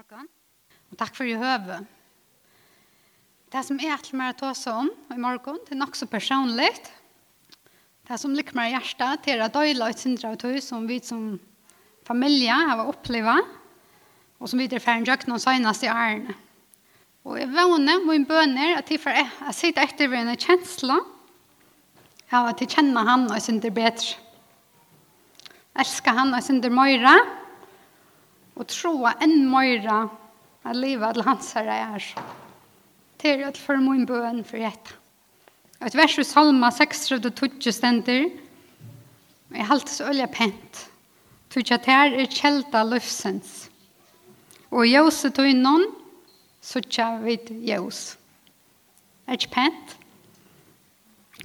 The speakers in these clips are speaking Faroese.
morgen. Og takk for i høve. Det som er til meg å ta seg om i morgen, det er nok så personlig. Det som liker meg i hjertet, det er at døyla et sindra av tog som vi som familie har opplevd, og som vi er ferdig gjøk noen søgnast i ærene. Og jeg vågner min bøner at jeg, jeg sitter etter ved en kjensla, av at jeg kjenner han og synder bedre. Elsker han og synder møyre, og og troa enn møyra at livet til hans herre er. Det er alt for min bøen for hjetta. Et vers i Salma 6-20 stender, og jeg halte så øye pent, tog at her er kjelda løfsens. Og jøse tog noen, så tja vid jøs. Er ikke pent?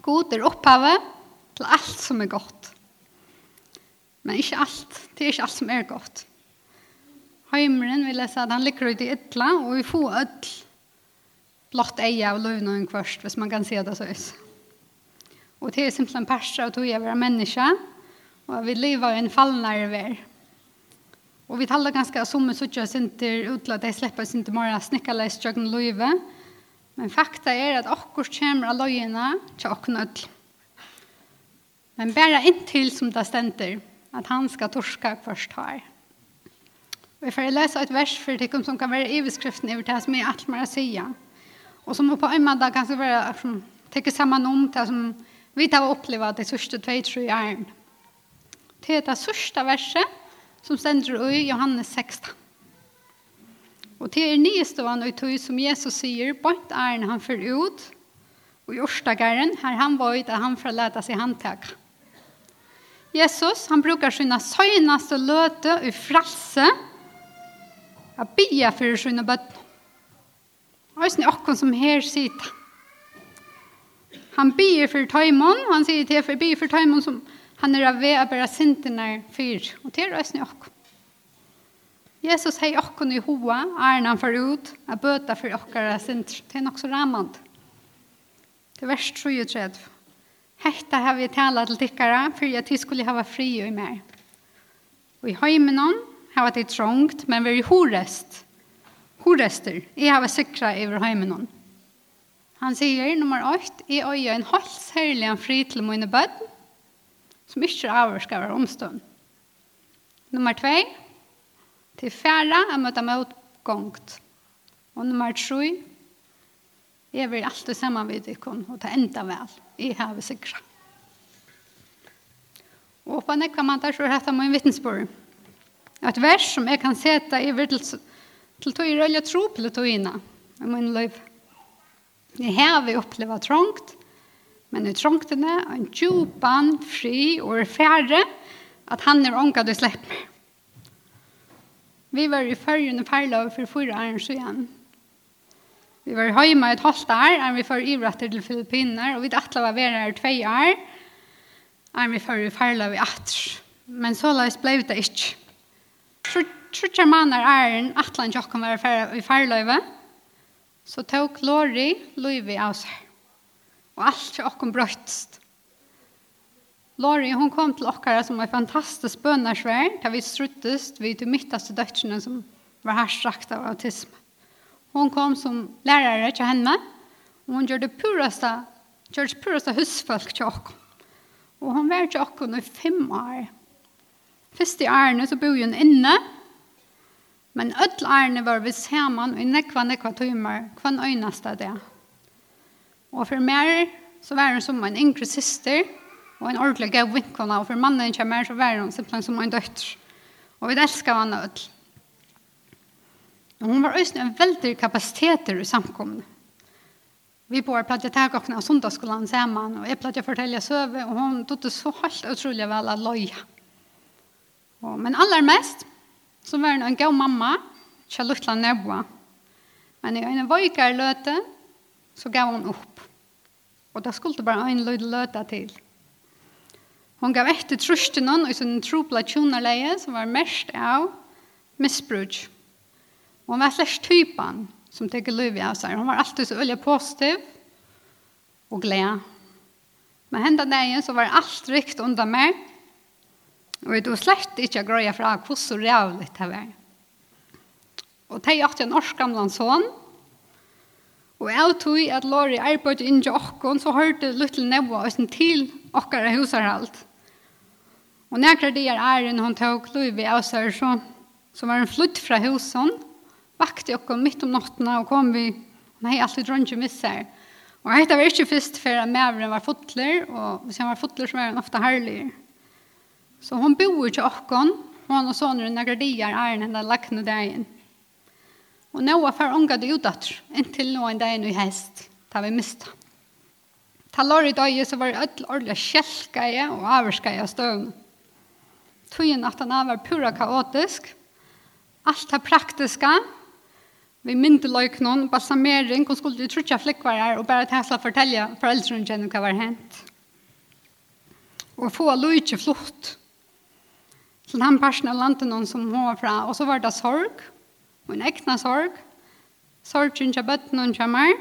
God er opphavet til alt som er godt. Men ikke alt. Det er ikke alt som er godt. Heimeren vil jeg si at han ligger ut i ytla, og vi får ødel blått eie av løvn og en kvørst, hvis man kan si det så is. Og det er simpelthen en perser av tog jeg være menneske, og vi lever i en fallnare vær. Og vi taler ganske av som suttje og sinter utla, de slipper sinter morgen snikkaleis tjøkken løyve, men fakta er at okkur kommer av løyene til okkur nødl. Men bare inntil som det stender, at han skal torska først her. Vi får lese et vers for det som kan vara iveskriften over det som er alt mer å si. Och som på en måte kan det vara som täcker samman om det som vi har opplevd det sista tve tre åren. Det er det sista verset som stender i Johannes 16. Och det är nyståan och tog som Jesus säger, bort är han för ut och i årsdagaren har han varit att han får lete sig handtag. Jesus, han brukar sina sögnaste løte i fralse a bia for sine bøtten. Og det er noen som her sitter. Han bier for tøymon, han sier til for bier for tøymon som han er av ved å bære sintene fyr. Og til er okkum. Jesus hei okkon i hoa, æren han for ut, a bøta for okkara sinter. Det er nok så ramand. Det er vers 33. Hetta har vi tala til tikkara, for at vi skulle hava fri og i mer. Og i heimenon, har det trångt, men veri horest. Horester, jeg har sikra over heimen. Han sier, nummer 8, jeg øye en hals herlig en fri til mine bød, som ikke avhør skal være omstånd. Nummer 2, til færa er møte motgångt. Og nummer 3, jeg vil alltid sammen vid ikon, og ta enda vel, jeg har sikra. Og på nekva mandag så er dette min vittnesbord. Et vers som jeg kan sette i virkelig til tog i rølge tro på tog i min liv. Jeg har vi opplevd trångt, men i trångtene er en djupan, fri og færre at han er ånka du slipper. Vi var i førjene perla for fyra år siden. Vi var hjemme et halvt år, og vi var ivratter til Filippiner, og vi dattla var vera her tvei år, og vi var i vi atter. Men så la oss blei det ikke. Trutjar manar æren atlan jokkan var i farløyve, så tok Lori løyve av seg. Og alt er okkom brøttst. Lori, hon kom til okkara som var fantastisk bønarsvær, da vi struttest vi til mittaste dødsjene som var herstrakt av autisme. Hon kom som lærare til henne, og hon gjør det puraste, gjør det puraste husfolk til okkom. Og hon var til okkom i fem år, Først i ærene så bor hun inne, men ødel ærene var vi sammen i nekva, nekva timer, en øyneste det. Og for mer så var hun som en yngre syster, og en ordentlig gav vinkene, og for mannen kommer så var hun simpelthen som en døtter. Og vi elsker henne ødel. Og hun var også en veldig kapasiteter i samkomne. Vi bor på at jeg tar åkne av sundagsskolen sammen, og jeg pleier å fortelle søve, og hun tog det så helt utrolig vel av løyene. Og, men allermest så var hun en god mamma, ikke luttla nøboa. Men i en vøykar løte, så gav hun opp. Og da skulle det bare en løte løte til. Hon gav etter trusten hon, og sin tropla tjonerleie, som var mest av misbruk. Og hon var slags typen som teker løy av seg. Hon var alltid så veldig positiv og glede. Men hendene dagen så var alt rikt under meg, Og det var slett ikke grøye fra hvordan så rævlig det var. Og det er en årskamlan sånn, og jeg tog at Lori arbeidde inn til åkken, så hørte Luttel Neva sin til åkkere husarhalt. Og nekker det er æren hun tog Louis i Øsar, så, så var en flutt fra husen, vakte åkken midt om nattene og kom vi, nei, alltid dronje seg. Og dette var ikke først før mævren var fotler, og hvis han var fotler så var han ofte herligere. Så hon bor ikke åkken, hon og sonen og negra dier er henne lakne dagen. Og nå er for unga det utdatter, inntil nå en dagen i hest, da vi mistet. Ta lår i dag så var det ødel ordelig kjelkeie og averskeie av støvn. Tøyen at han var pura kaotisk, alt det praktiske, vi myndeløyk noen, balsamering, og skulle trutja flikkvarer og bare tesla fortelle foreldrene hva var hent. Og få lujtje flott til den personen av landet noen som hun var fra. Og så var det sorg, og en ekne sorg. Sorgen til bøtten og til meg.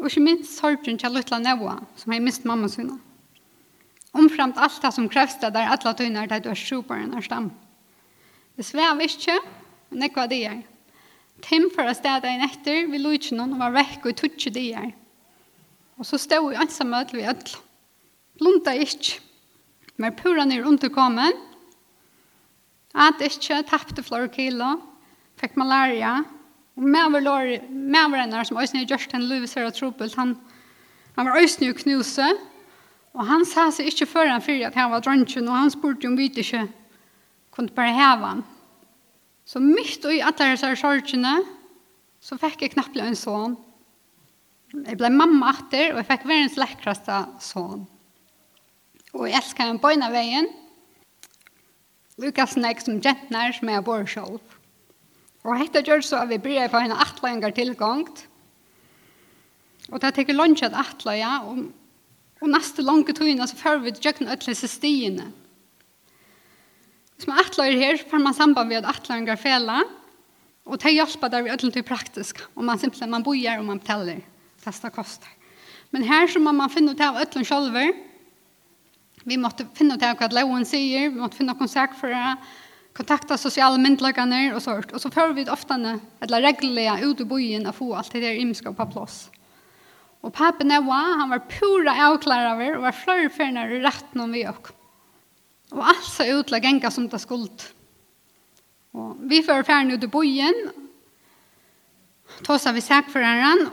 Og ikke minst sorgen til Lutla Nevoa, som har mist mamma sine. Omframt alt det som krevs det der alle tøyner til du er sjuperen av stam. Det svev ikke, men ikke hva det er. Tim for å stede en etter, vi lo ikke noen og var vekk og tog ikke det er. Og så stod vi ansamme til vi ødel. Blunda ikke. Men pura nere underkommen, at ikke tappte flere kilo, fikk malaria, og medvrenner som Øystein har gjort en Louis her og Trobult, han, han var Øystein og knuse, og han sa seg ikke før han fyrir at han var dronjen, og han spurte om vi ikke kunne bare heve han. Så mitt i alle disse sorgene, så fikk jeg knappt en sånn. Jeg ble mamma etter, og jeg fikk verdens lekkraste sånn. Og jeg elsket en bøyne veien, Lukas nek som gentnar som er bor sjálv. Og hetta gjør så at vi bryr på henne atlangar tilgångt. Og det teker lunch at atla, ja, og, og neste lange tøyna så fører vi til öll hese stiene. Hvis man atla er her, får man samband ved at atlangar fela, og det hjelper der vi öll til praktisk, og man simpelthen man bojar og man betaler det kostar. Men her så må man finne ut av öll sjálver, Vi måtte finne ut hva loven sier, vi måtte finne noen sak for det, kontakta sosiale myndlagene og sånt. Og så får vi ofte eller regler ut i byen og få alt det der imska på plass. Og papen Eva, han var pura avklar over og var flere ferner i retten om vi også. Og alt så utla genga som det skuld. Og vi får ferden ut i byen, tåsa vi sæk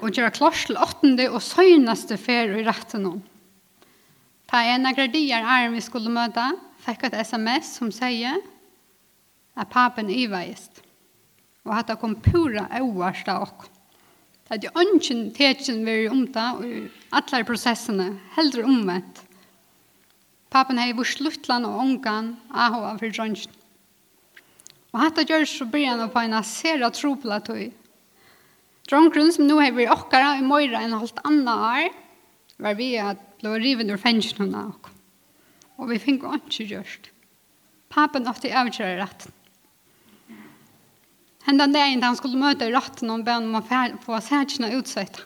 og gjør klars til åttende og søgneste fer i retten om. Ta en av gradier er vi skulle møte, fikk et sms som sier at papen iveist. Og at det kom pura øverst av oss. Det er jo ønsken tekjen vi er om det, og alle prosessene, heller omvendt. Papen har vært sluttland og ångan, av av for drønsjen. Og hatt det gjør så blir han på en sera tropla tog. Drønkgrunn som nå har vært okkara i morgen en halvt annet år, var vi at ble riven ur fengsjene av oss. Og vi fikk ikke gjørst. Papen ofte avgjøre retten. Henda dagen da han skulle møte retten og be om å få sætjene utsett.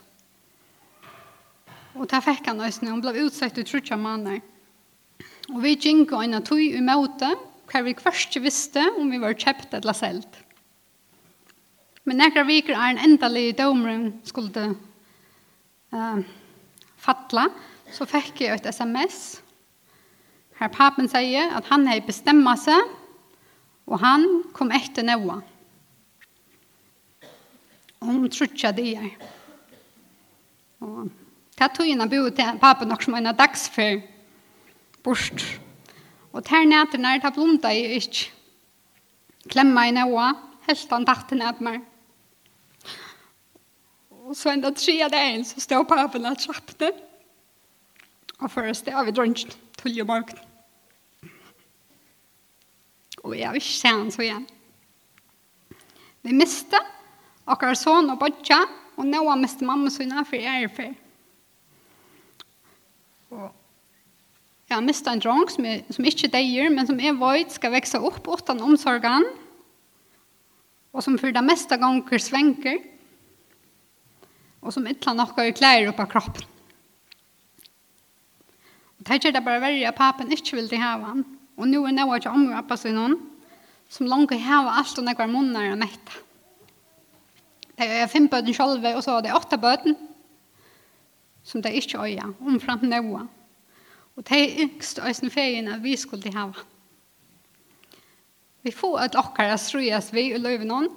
Og da fikk han også, Han ble utsett i trutja måneder. Og vi gikk og en av tog i møte, hva vi først visste om vi var kjøpt eller selt. Men nekker viker er en endelig domeren skulle uh, fatla, så fikk jeg et sms her papen sier at han har bestemt seg, og han kom etter Noah. Om trutja det er. Og det tog inn bo til papen nok som en dagsfer bort. Og til nætter når det blomta i ikke. Klemma i Noah, helt han tatt til nætter Og så enda tre dagen så stod papen og trappte. Og først er vi drønst tull og morgen. Og jeg vil ikke se han så igjen. Vi miste akkurat sånn og bodja, og nå har miste mamma sånn for jeg er for. Og jeg har miste en drøng som, jeg, som ikke deier, men som jeg vet skal vekse opp uten omsorgen, og som for det meste ganger svenker, og som ikke har noe klær opp av kroppen. Det gjør det bare verre at papen ikke vil til hava han. Og nå er noe ikke om og appa sin hon, som langt hava alt og nekvar munner og metta. Det er fem bøten selv, og så er det åtte bøten, som det ikke øya, omframt nøye. Og det er yngst øyne at vi skulle de hava. Vi får et at okkara strøyast vi i løyven noen,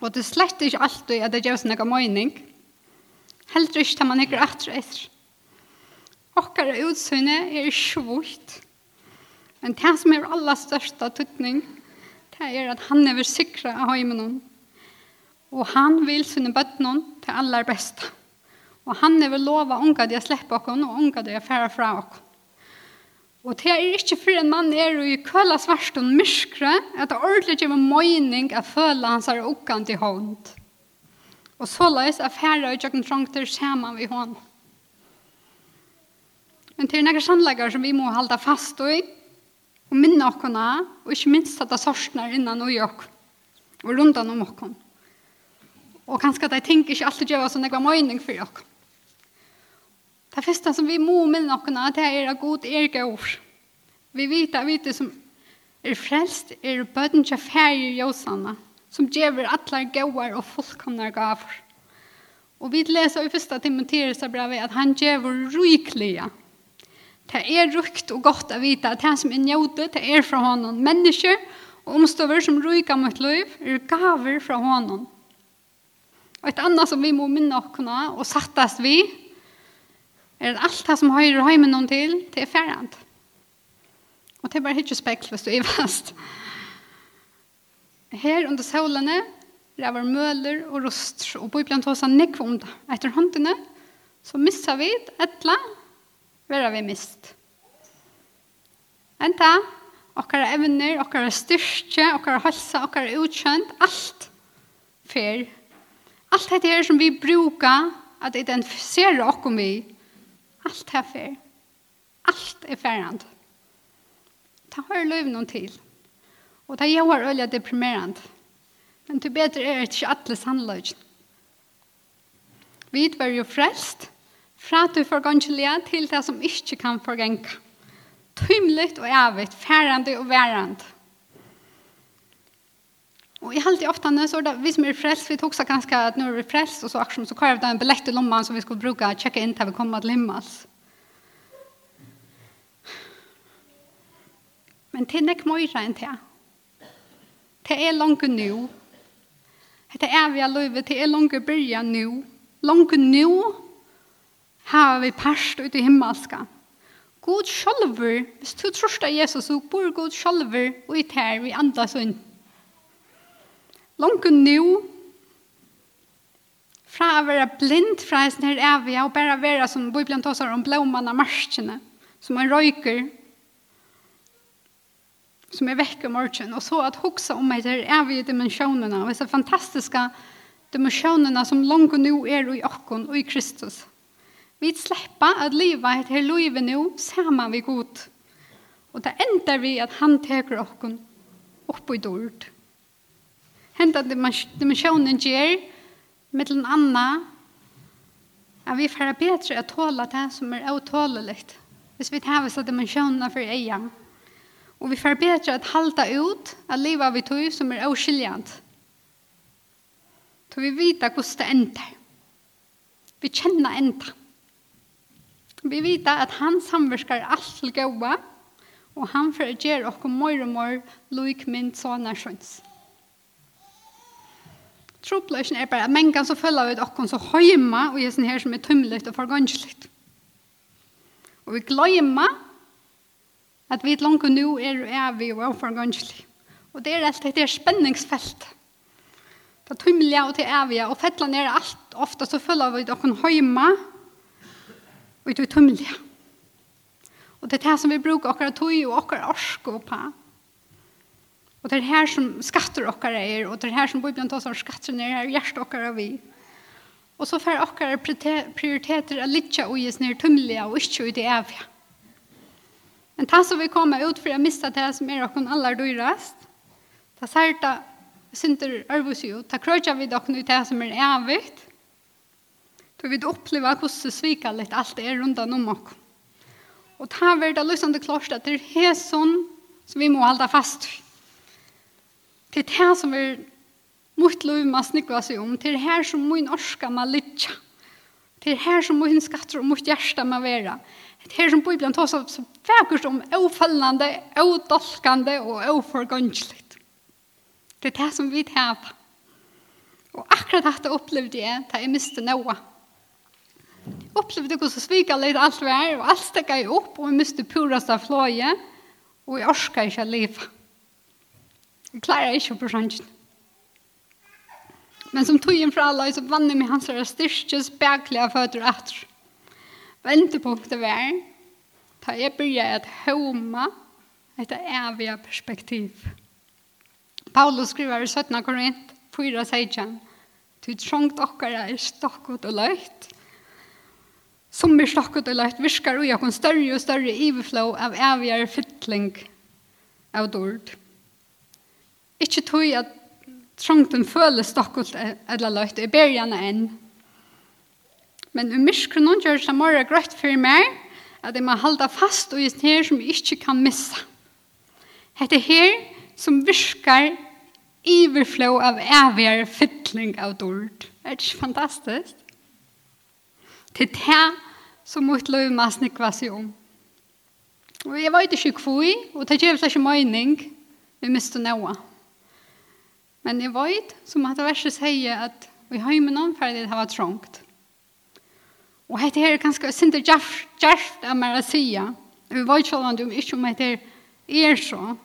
og det er slett ikke alltid at det gjør sin noe mening. Helt ikke tar man ikke etter etter. Okkara utsyne er svult. Men det som er allra størsta tuttning, det er at han er sikra av heimen Og han vil sinne bøttene til aller besta. Og han er lova unga de å slippe oss og unga de å fære fra oss. Og det er ikke for en mann er i køla svart og myskre at det ordentlig kommer møyning at føle hans er okkant i hånd. Og så løs er fære og jøkken trang til skjermen vi hånd. Men det er noen sannlegger som vi må holde fast i, og minne okkona, og ikke minst at det sorsner innan og jokk, og rundan om okkon. Og kanskje at jeg tenker ikke alltid gjør sånn jeg var mening for jokk. Det første som vi må minne okkona, det er at god er gav. Vi vet at vi som er frelst, er bøten til færger jøsene, som gjør atler gavar og fullkomne gaver. Og vi leser i første Timotheus brevet at han gjør ryklige Det er rukt og godt å vite at det som er njøte, det er fra hånden. Mennesker og omstøver som ryker mot liv, er gaver fra hånden. Og et annet som vi må minne oss og sattes vi, er at alt det som høyrer hjemme noen til, det er ferrand. Og det er bare ikke spekkel hvis du er fast. Her under solene, det var møler og rost, og bøyblant hos han nekva om det. Etter håndene, så missar vi etla vera vi mist. Enta, okkara evner, okkara styrke, okkara halsa, okkara utkjønt, alt fer. Alt dette her som vi brukar at identifisere okkom vi, alt her fer. Alt er ferrand. Ta har løyv noen til. Og ta jauar øyla deprimerand. Men til bedre er det ikke alle sannløy. Vi var jo frelst, fra du forgangelige til det som ikke kan forgenge. Tymligt og evigt, færende og værende. Og jeg halte ofte nå, så er det vi som er frelst, vi tok seg ganske at nå er vi frelst, og så akkurat så kører vi da en billett i lommen som vi skulle bruke og tjekke inn til vi kommer til himmels. Men det er ikke mye enn det. Det er langt nå. Det er vi har løyve, det er langt å begynne nå. Langt nå, har vi parst ut i himmelska. God sjolver, hvis du trorst av Jesus, så bor God sjolver og i tær vi andra sunn. Langt nu, fra å være blind fra hesten her evige, og bare være som Bibelen tåsar om blåmann av marskene, som en røyker, som er vekk om morgen, og så at hoksa om etter evige dimensjonerna, og disse fantastiske dimensjonerna som langt nu er i okken og i Kristus. Vi slipper at livet er til livet nå, sammen vi god. Och det ender vi att han teker oss upp i dörd. Hända dimensionen ger med den andre, att vi får bedre att tåla det som är utålelig. Hvis vi tar oss av dimensionerna för egen. Och vi får bedre att halta ut att leva vi tog som är oskiljant. Så vi vet hvordan det ender. Vi känner ändar. Vi vet at han samverskar alt til gåa, og han får gjøre okkur mor og mor loik mynd sånne sjøns. Tropløsjen er bare at mengan så følger vi okkur så høyma, og jeg sånn her som er tømmelig og forganslig. Og vi gløyma at vi langt nu er evig og forganslig. Og det er alt det er spenningsfelt. Det er tømmelig og til evig, og fettlan er alt ofta så følger vi okkur høyma, og det er tømmelig. Og det er det som vi bruker akkurat tøy og okkar orsko på. Og det er her som skatter akkurat er, og det er her som Bibelen tar seg skatter ned her, hjertet akkurat vi. Og så får akkurat prioriteter av litt og gis ned tømmelige og ikke ut i evige. Men det som vi kommer ut for å miste det som er akkurat aller dyrest, det er særlig det synder arvus jo, det krøyja vi dere ut det som er evigt, Då vi upplever hur litt allt är rundt om oss. Och ta vi det lysende klart at det är helt som vi må halda fast vid. Det är det som vi mot lov man snikva sig om. Det är här som min orska med lycka. Det är här som min skatter og mot hjärsta med vera. Det är som Bibelen tar seg så fækust om ofallande, odolkande och oförgångsligt. Det är det som vi tävlar. Och akkurat dette upplevde jag da jeg miste Noah. Opplevde hvordan svika litt alt vær, og alt stekka jeg opp, og jeg miste purast av fløye, og jeg orska ikke å leva. Jeg klarer ikke på sjansjen. Men som tog inn fra alle, så vann jeg med hans her styrke, speklige føtter etter. Ventepunktet var, da jeg begynte at homa et evig perspektiv. Paulus skriver i 17. Korint 4, 16, «Du trångt okkara er stokkot og løyt, Som vi slokket og lagt virkar og jakon større og større iverflå av evigere fytling av dord. Ikke tog at trangten føler stokkelt eller løyt ber gjerne enn. Men i myskron noen gjør seg morra grøtt for meg at jeg må halda fast og just her som jeg ikke kan missa. Hette her som virkar iverflå av evigere fytling av dord. Er det ikke fantastisk? Til det som mitt liv må snikva seg om. Og jeg vet ikke hvor, og det gjør ikke mening, vi mister noe. Men jeg vet, som at verset sier, at vi har med noen ferdig det var trångt. Og dette her er ganske sinte gjerst av meg å si. Vi vet ikke om det ikke om dette er så.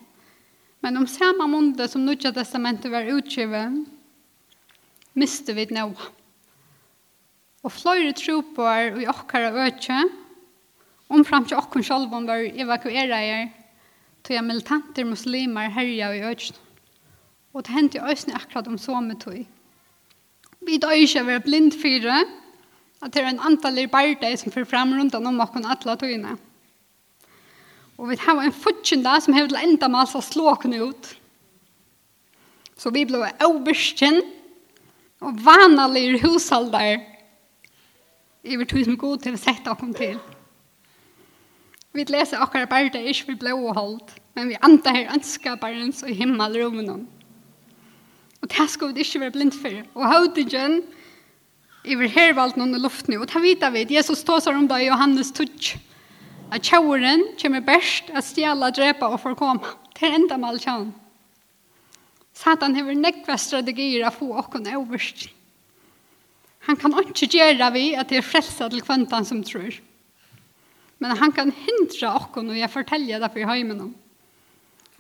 Men om samme måned som Nudja testamentet var utgivet, mister vi noe og fløyre tropar i okkara økje, omfram til okkun sjolvon var evakuereier, tog jeg militanter muslimer herja i økje. Og det hendte øyne akkurat om somme tog. Vi døy ikke være blind fyre, at det er en antallig barde som fyrir fram rundt om okkun atla togene. Og vi har en futsinda som hevde enda mal så slå kunne ut. Så vi ble overskjent og vanalige hushaldar iver tog som god til å sette okkom til. Vi leser akkurat bare det ikke vi blå og men vi antar her ønska barens og himmel romenom. Og det skal vi ikke være blind for. Og hautigen iver hervalt noen luft nu, og det vet vi, Jesus står seg om det i Johannes tutsk, at tjauren kommer best at stjæle, drepe og forkomme Det er enda med alt Satan har nekva strategier å få åkken overst. Han kan ikke gjøre vi at det er frelsa til kvantan som tror. Men han kan hindra okken og jeg forteller det for heimen om.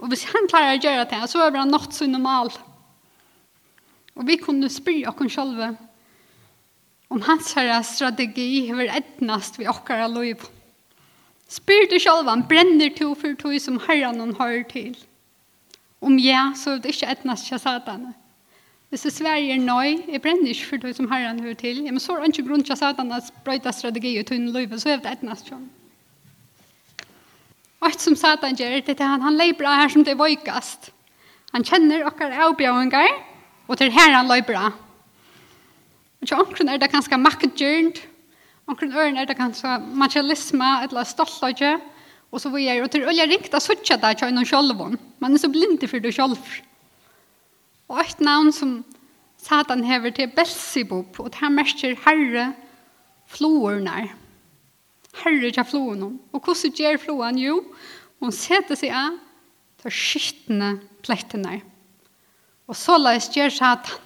Og hvis han klarer å gjøre det, så er det noe så normal. Og vi kunne spyrja oss selv om hans herre strategi hever etnast vi okkar av lov. Spyr du selv om brenner to for to som herren han hører til. Om ja, så er det ikke etnast til satanet. Hvis det Sverige er nøy, jeg brenner ikke for det som herren hører til, men så er det ikke grunn til satan at brøyta strategi og tunne løyve, så er det et nest sånn. Og som satan gjør, det er han, han leier bra her som det er vøykast. Han kjenner okkar avbjøyngar, og til her han leier bra. Og til omkring er det ganske maktgjørnt, omkring øren er det ganske materialisme, eller stoltløyge, og så vil jeg, Og til øye ringt av suttja det til noen sjolvån. Man er så blind for det sjolvån. Og et navn som Satan hever til Belzebub, og det merker herre floerne. Herre til floerne. Og hvordan gjør floerne? Jo, hun setter seg av de skittende plettene. Og så løs gjøre Satan.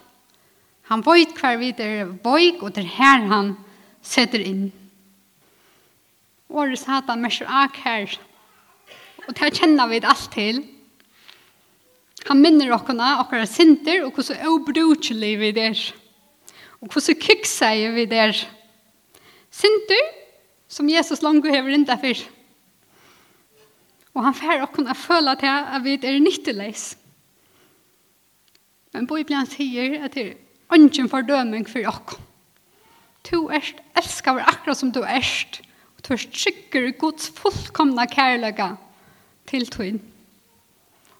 Han vet hver vi der vøyk, og det er her han setter inn. Året Satan merker av her. Og det kjenner vi alt til. Han minner okkona, okkara sinter, og hvordan obrukelig vi der. Og hvordan kykseier vi der. Sinter, som Jesus langt hever inn derfor. Og han fer okkona føla til at vi er nytteleis. Men Bibelen sier at det er ingen fordøming for Du Tu erst elskar akkurat som du erst. Og du er sikker i Guds fullkomna kærlega til tøyen.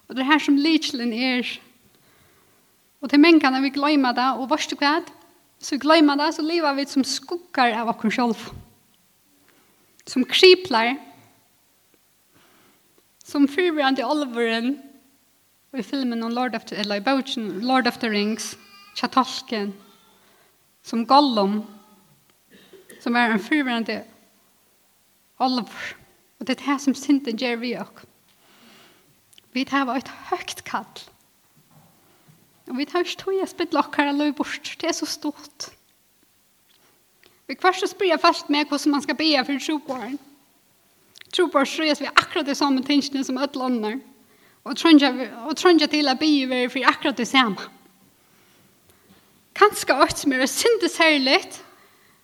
Og det er her som lydselen er. Og til mengene vi glemmer det, og varst du hva? Så glemmer det, så lever vi som skuggar av oss selv. Som kripler. Som fyrbrand i olveren. Og i filmen om Lord of the, eller i Bouchen, Lord of the Rings, Tjatalken. Som Gollum. Som er en fyrbrand i. Og det er det som synden gjør vi også. Vi tar ett högt kall. Og vi tar ikke tog jeg spitt lokkere løy bort. Det er så stort. Vi kvarst så spyr fast med hvordan man skal be for trobåren. Trobåren strøyes vi akkurat det samme tingene som alle andre. Og trønja til att be vi for akkurat det samme. Kanskje alt som er syntes særligt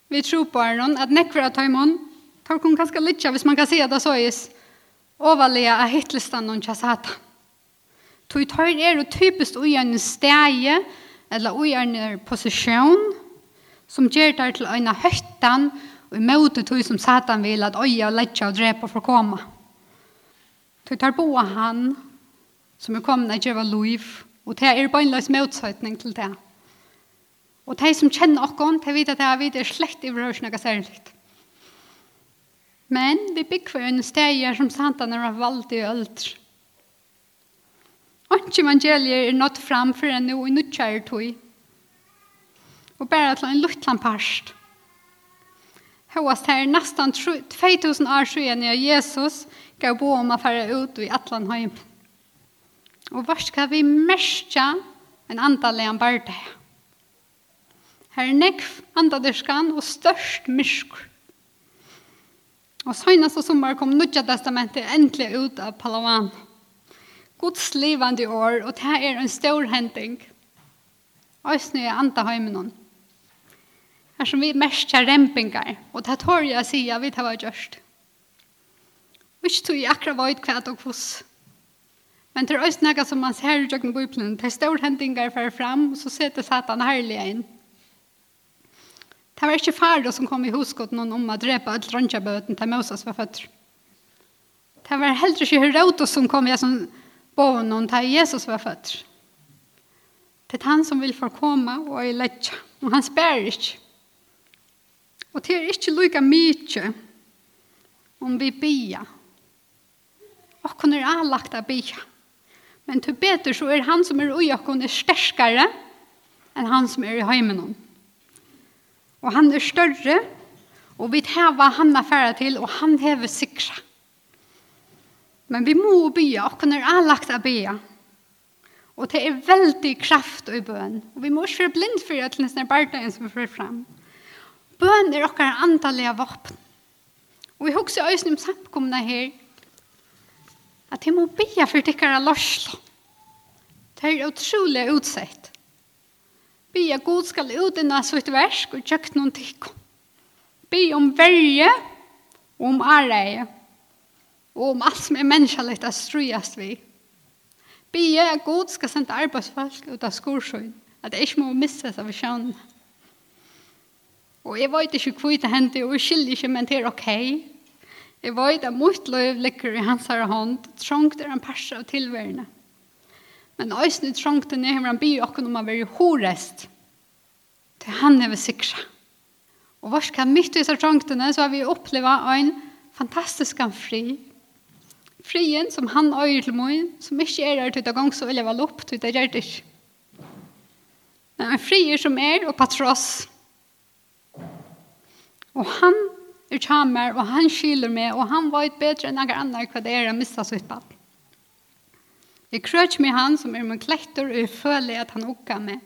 vi trobåren at nekver av tøymon tar kun kanskje litt hvis man kan se at det såes overlige av hitlistan og kjassatan. Tog tar er jo typisk ui en stege, eller ui en posisjon, som gjør det til øyne høytan, og imøte tog som satan vil at øya og letja og drepa for å komme. Tog tar bo han, som er kommet til å gjøre liv, og det er bare en løs motsetning til det. Og de som kjenner oss, de vet at det er slett i rørsene noe særlig. Men vi bygger for en steg som satan er valgt i øldre. Ikke evangelier er nått fram for en og i nødkjær tog. Og bare til en luttland parst. det her nesten 2000 år siden av Jesus gav bo om å fære ut i Atlanheim. Og hva skal vi merke en andalig en barde? Her er nekv andadirskan og størst mysk. Og søgnast og sommer kom Nudja testamentet endelig ut av Palawanen. Guds levande år, og det er en stor hending. Øysene er andre heimen Her som vi mest er rempingar, og det tar jeg sier vi tar var gjørst. Og ikke tog jeg akkurat var utkvært og hos. Men det er også noe som man ser i jøkken på Bibelen. Det er stor hendinger for fram, og så setter satan herlig inn. Det var ikke færre som kom i huskot noen om å drepe alt rønnsjabøten til Moses var født. Det var heller ikke Herodos som kom i som bonen til Jesus var født. Det er han som vil forkomme og er lett, og han spør ikke. Og det er ikke lykke mye om vi bier. Og hun er anlagt av bier. Men til bedre så er han som er ui og er sterskere enn han som er i heimen. Og han er større, og vi tar hva han er ferdig til, og han hever sikret. Men vi må bya, og kun er anlagt å be. Og det er veldig kraft i bøn. Og vi må ikke være blind for at det er bare som vi fram. Bøn er okkar antallige våpen. Og vi husker også om samkomne her, at jeg må be for tikkere lørslo. Det er utrolig utsett. Bya god skal ut innan sitt versk og kjøkken noen tikk. Be om verje og om areie og om alt som er menneskelig at strøyes vi. Be jeg at Gud skal sende arbeidsfolk ut av skorsøyen, at jeg ikke må miste seg av sjønnen. Og jeg vet ikke hvor det hender, og jeg skiljer ikke, men det er ok. Jeg vet at mot løv ligger i hans her hånd, trångt er en perse av tilværende. Men øyne trångt er ned, han byr åkken om å være horest. Til han er ved sikra. Og hva skal mitt i disse trångtene, så har vi opplevd en fantastisk fri, Frien som han øyer til min, som ikke er her til det gang så vil jeg vel opp, til det gjør det ikke. Men en frier som er, og på tross. Og han er kjammer, og han skyler meg, og han vet bedre enn noen andre hva det er å miste sitt bad. Jeg krøt med han som er min klektor, og jeg føler at han åker med.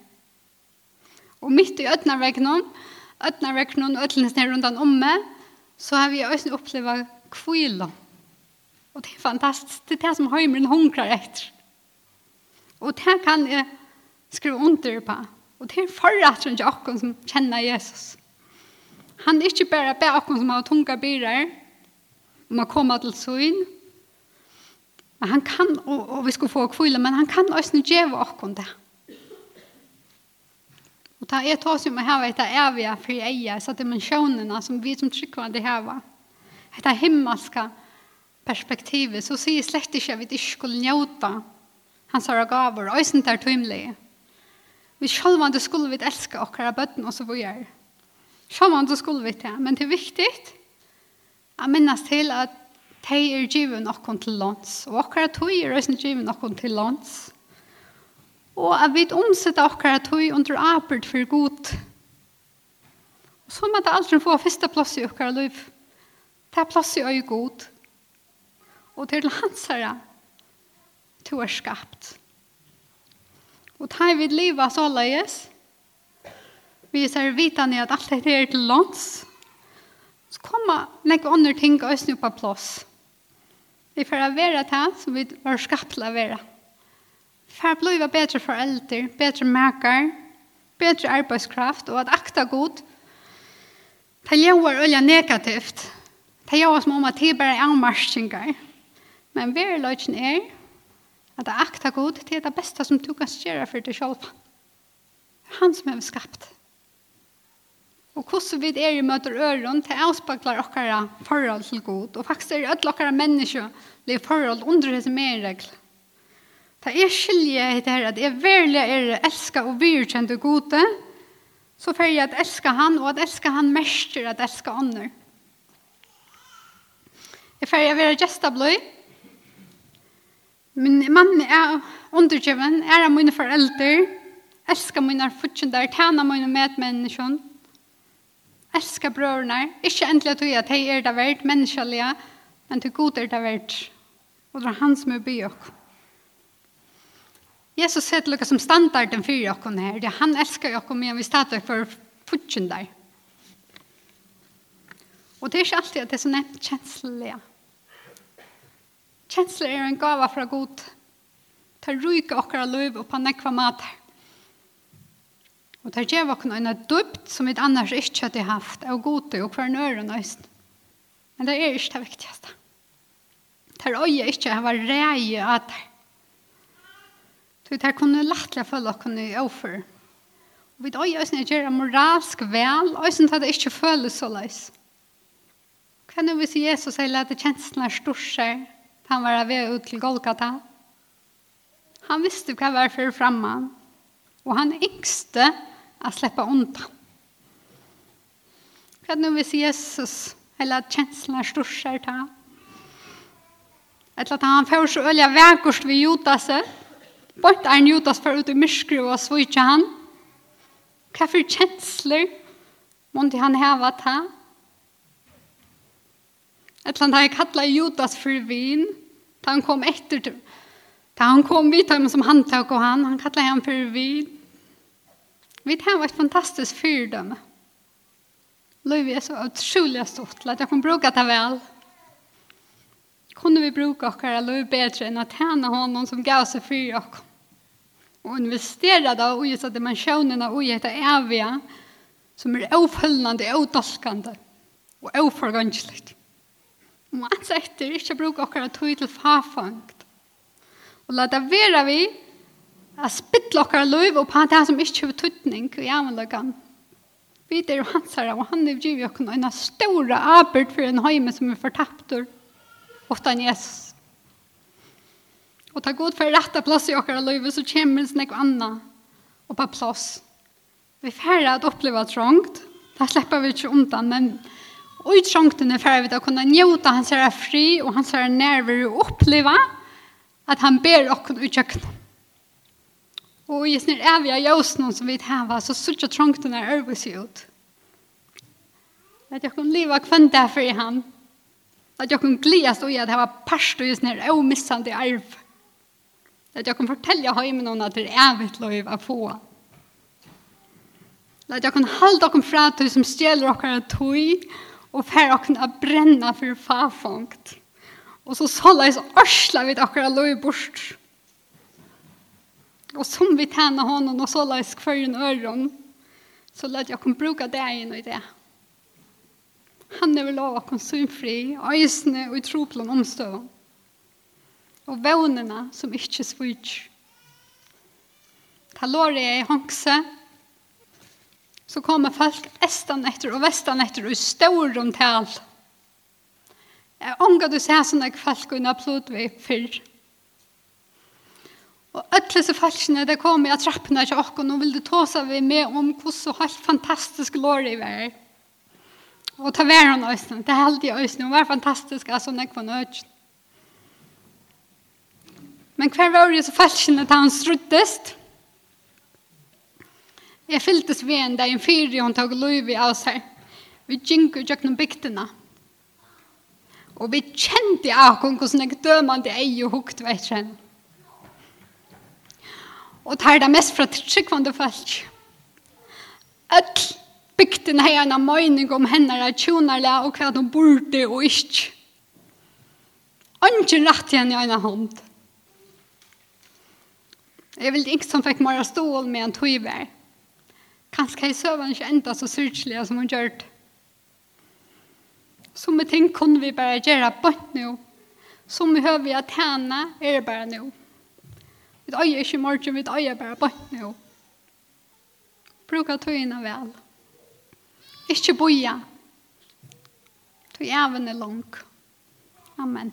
Og midt i ødnervekkenen, ødnervekkenen og ødlenes ned rundt han om meg, så har vi også opplevd kviler. Kviler Og det er fantastisk. Det er det som en hungrar etter. Og det kan jeg skrive under på. Og det er forretteren som ikke som kjenner Jesus. Han er ikke bare bare okken som har tunga byrer, om å komme til søgn. Men han kan, og, og vi skal få kvile, men han kan også gjøre okken det. Og det er to som her vet jeg evige for jeg er, så det er som vi som trykker det her var. Det er himmelska, perspektivet så sier slett ikke at vi ikke skulle njøte hans har gaver og øyne er tøymelig. Vi selv om det skulle vi elske okkara bøtten og så videre. Selv om det skulle vi det, men det er viktig å minnes til at de er givet noen til lands, og okkara tog er også givet noen til lands. Og at vi omsetter okkara tog under apert for god. Og så må det aldri få første plass i okkara liv. Det er plass i øye god og til hans herre to er skapt. Og tar vi livet så løyes, vi ser vitan i at alt dette er til lands, så kommer noen andre ting og snu på plass. Vi får være det som vi var skapt til å være. For blir vi bedre foreldre, bedre merker, bedre arbeidskraft og at akta god, det gjør øye negativt. Det gjør som om at det bare er avmarskinger. Men verileitjen er at det akta god til det beste som du kan gjøre for deg selv. Han som er skapt. Og hvordan vi er i møter øren til avspakler okkara forhold til god. Og faktisk er alle dere mennesker liv forhold under disse medregler. Ta er skilje i det her at jeg verlig er elska og virkjent og gode, så får jeg at elska han, og at elska han mestjer at elska andre. Jeg får jeg være gestabløy, Min mann er underkjøven, er av mine foreldre, elsker mine fortjender, tjener mine medmennesker, elsker brødene, ikke endelig at jeg de er det verdt, menneskelige, men til god er det verdt. Og det er han som er by oss. Jesus ser til som standarden for oss her, det er han elsker oss men vi starter for fortjender. Og det er ikke alltid at det er så nevnt kjenslige. Kjensler er en gava fra god. Det ryker okkara liv og på nekva mater. Og det gjør okkara en dupt som vi annars ikke hadde haft, og gode og hver nøyre nøyst. Men det er ikke det viktigaste. Det er øye ikke hava reie av det. Så det kunne lettelig følge oss i offer. Og vi øye øyne gjør moralsk vel, og sånn at det ikke føles så løs. Hva er det hvis Jesus sier at kjenslene er stort seg, Han var ved ut til Golgata. Han visste hva var for fremme, og han yngste å slippe undan. Hva er det hvis Jesus, eller at kjenslen er stort skjer til ham? Etter at han får så øye vekkost ved Judas, bort er en Judas for ut i myskru og svitje han. Hva for kjensler måtte han heve til ham? Etlan har jeg kattlet Judas for vin. Da han kom etter til Da han kom vidt dem som han tok og han, han kallet han for vin. Vi tar et fantastisk fyrdømme. Løyvi er så utrolig stort at jeg kan bruke det vel. Kunne vi bruke okkara løy bedre enn å tjene honom som gav seg for oss. Og investere da og gjøre dimensjonene og gjøre det evige som er oppfølgende og og oppfølgende. Og at etter ikke bruker okkara tog til farfangt. Og la det være vi at spytle okkara løyv og på det som ikke har tøtning i avløkken. Vi er hans herre, og han er givet okkara en store arbeid for en høyme som er fortapt åtta en Jesus. Og ta god for rette plass i okkara løyve, så kommer det snakk annet og på plass. Vi færre at oppleve trångt, Da slipper vi ikke undan, men Og i trångtene får vi da kunne njuta hans her fri og hans her nerver og oppleva at han ber okken utjøkken. Og i snir evig av jøsene som vi hava, så sørger trångtene er øvrig seg ut. At jeg kan leve kvendt derfor i han. At jeg kan gledes og at jeg var parst og i snir avmissende arv. At jeg kan fortelle hjemme noen at det er evig lov å få. At jeg kan holde dere fra til som stjeler dere tog, og fer okken a brenna for farfangt. Og så såleis arsla vi akkurat lov i bort. Og som vi tjener honom og såleis kvarjen øren, så la jeg kunne bruka det inn i det. Han er vel lov okken synfri, øysene og i troplom omstå. Og vevnene som ikke svuts. Ta lår jeg i håndse, så kommer folk estan etter og vestan etter og står om tal. Jeg ångar du ser sånne folk under plodvei fyrr. Og alle disse falskene, det kom jeg trappene til dere, og nå vil du ta seg ved med om hvordan helt fantastisk lår det var. Og ta vær henne øsene, det er heldig øsene, og var fantastisk, altså når jeg var nødt. Men hver var det så falskene til han struttest? Jeg fylltes ved en dag en fyr hun tog lov i av seg. Vi gikk ut gjennom bygdene. Og vi kjente av hvordan jeg dømende ei og hukt vet ikke henne. Og det er det mest fra tryggvande folk. Øll bygden har en mening om henne er tjonarle og hva hun burde og ikke. Ingen rett igjen i en hånd. Jeg vil ikke som fikk mer stål med en tøyverd. Kanskje jeg søver ikke enda så syrkelig som hun gjør det. Som ting kunne vi bare gjøre bort nå. Som vi høver vi at henne er det bare nå. Vi øyer ikke morgen, vi øyer bare bort nå. Bruka tøyene vel. Ikke boja. Tøy even er lang. Amen.